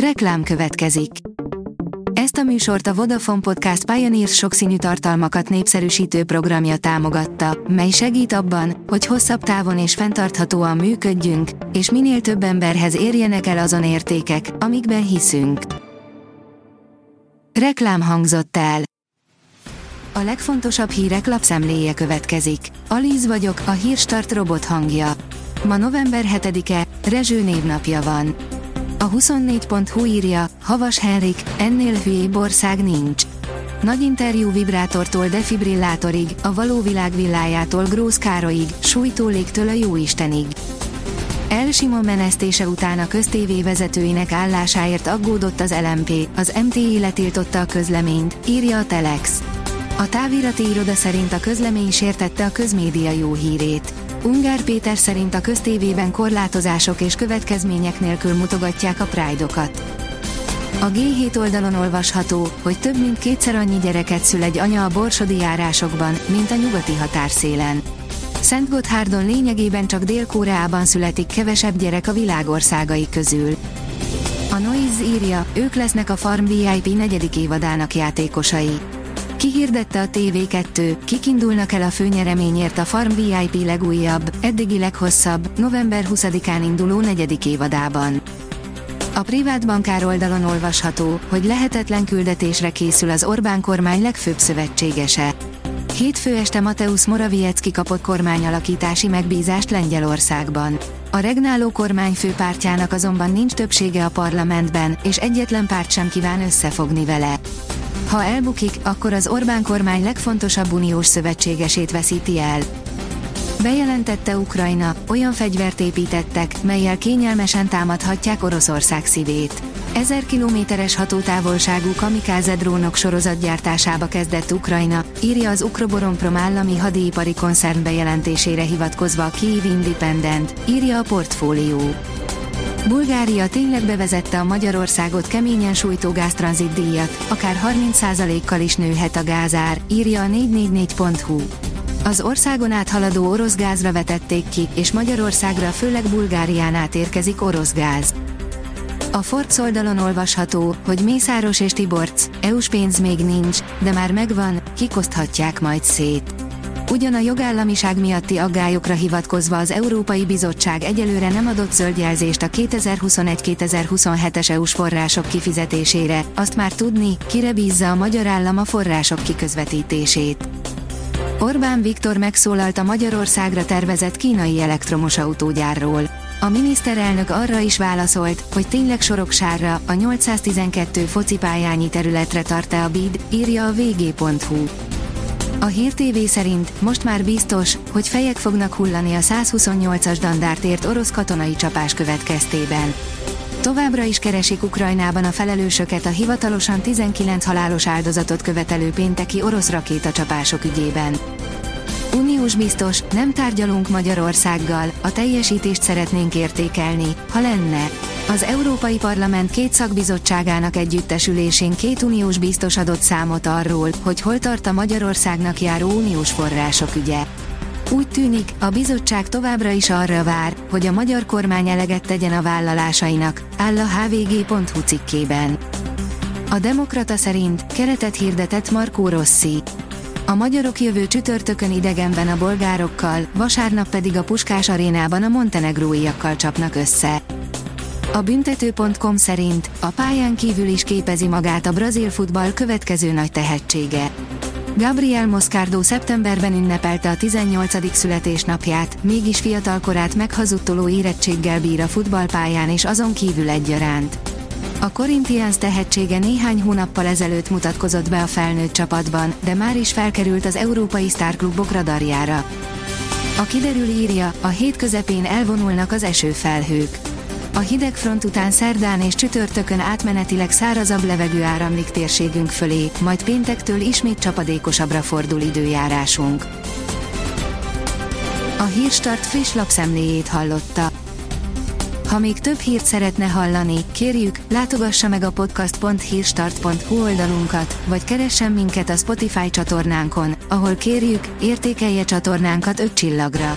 Reklám következik. Ezt a műsort a Vodafone Podcast Pioneers sokszínű tartalmakat népszerűsítő programja támogatta, mely segít abban, hogy hosszabb távon és fenntarthatóan működjünk, és minél több emberhez érjenek el azon értékek, amikben hiszünk. Reklám hangzott el. A legfontosabb hírek lapszemléje következik. Alíz vagyok, a hírstart robot hangja. Ma november 7-e, Rezső névnapja van. A 24.hu írja, Havas Henrik, ennél hülyébb ország nincs. Nagy interjú vibrátortól defibrillátorig, a való világ villájától Grósz Károlyig, sújtólégtől a jóistenig. El Simon menesztése után a köztévé vezetőinek állásáért aggódott az LMP, az MTI letiltotta a közleményt, írja a Telex. A távirati iroda szerint a közlemény sértette a közmédia jó hírét. Ungár Péter szerint a köztévében korlátozások és következmények nélkül mutogatják a Pride-okat. A G7 oldalon olvasható, hogy több mint kétszer annyi gyereket szül egy anya a borsodi járásokban, mint a nyugati határszélen. Szent Gotthárdon lényegében csak Dél-Koreában születik kevesebb gyerek a világországai közül. A Noise írja, ők lesznek a Farm VIP negyedik évadának játékosai. Kihirdette a TV2, kik indulnak el a főnyereményért a Farm VIP legújabb, eddigi leghosszabb, november 20-án induló negyedik évadában. A privát bankár oldalon olvasható, hogy lehetetlen küldetésre készül az Orbán kormány legfőbb szövetségese. Hétfő este Mateusz Morawiecki kapott kormányalakítási megbízást Lengyelországban. A regnáló kormány főpártjának azonban nincs többsége a parlamentben, és egyetlen párt sem kíván összefogni vele. Ha elbukik, akkor az Orbán kormány legfontosabb uniós szövetségesét veszíti el. Bejelentette Ukrajna, olyan fegyvert építettek, melyel kényelmesen támadhatják Oroszország szívét. Ezer kilométeres hatótávolságú kamikáze drónok sorozatgyártásába kezdett Ukrajna, írja az Ukroboronprom állami hadipari koncern bejelentésére hivatkozva a Kyiv Independent, írja a portfólió. Bulgária tényleg bevezette a Magyarországot keményen sújtó gáztranzitdíjat, akár 30%-kal is nőhet a gázár, írja a 444.hu. Az országon áthaladó orosz gázra vetették ki, és Magyarországra főleg Bulgárián átérkezik orosz gáz. A Forc oldalon olvasható, hogy Mészáros és Tiborc, EU-s pénz még nincs, de már megvan, kikoszthatják majd szét. Ugyan a jogállamiság miatti aggályokra hivatkozva az Európai Bizottság egyelőre nem adott zöld jelzést a 2021-2027-es EU-s források kifizetésére, azt már tudni, kire bízza a magyar állam a források kiközvetítését. Orbán Viktor megszólalt a Magyarországra tervezett kínai elektromos autógyárról. A miniszterelnök arra is válaszolt, hogy tényleg Soroksárra, a 812 focipályányi területre tart-e a BID, írja a vg.hu. A Hír TV szerint most már biztos, hogy fejek fognak hullani a 128-as dandártért orosz katonai csapás következtében. Továbbra is keresik Ukrajnában a felelősöket a hivatalosan 19 halálos áldozatot követelő pénteki orosz rakétacsapások ügyében. Uniós biztos, nem tárgyalunk Magyarországgal, a teljesítést szeretnénk értékelni, ha lenne. Az Európai Parlament két szakbizottságának együttesülésén két uniós biztos adott számot arról, hogy hol tart a Magyarországnak járó uniós források ügye. Úgy tűnik, a bizottság továbbra is arra vár, hogy a magyar kormány eleget tegyen a vállalásainak, áll a hvg.hu cikkében. A Demokrata szerint keretet hirdetett Markó Rossi. A magyarok jövő csütörtökön idegenben a bolgárokkal, vasárnap pedig a Puskás arénában a montenegróiakkal csapnak össze. A büntető.com szerint a pályán kívül is képezi magát a brazil futball következő nagy tehetsége. Gabriel Moscardo szeptemberben ünnepelte a 18. születésnapját, mégis fiatalkorát meghazudtoló érettséggel bír a futballpályán és azon kívül egyaránt. A Corinthians tehetsége néhány hónappal ezelőtt mutatkozott be a felnőtt csapatban, de már is felkerült az európai sztárklubok radarjára. A kiderül írja, a hét közepén elvonulnak az esőfelhők. A hideg front után szerdán és csütörtökön átmenetileg szárazabb levegő áramlik térségünk fölé, majd péntektől ismét csapadékosabbra fordul időjárásunk. A Hírstart friss lapszemléjét hallotta. Ha még több hírt szeretne hallani, kérjük, látogassa meg a podcast.hírstart.hu oldalunkat, vagy keressen minket a Spotify csatornánkon, ahol kérjük, értékelje csatornánkat 5 csillagra.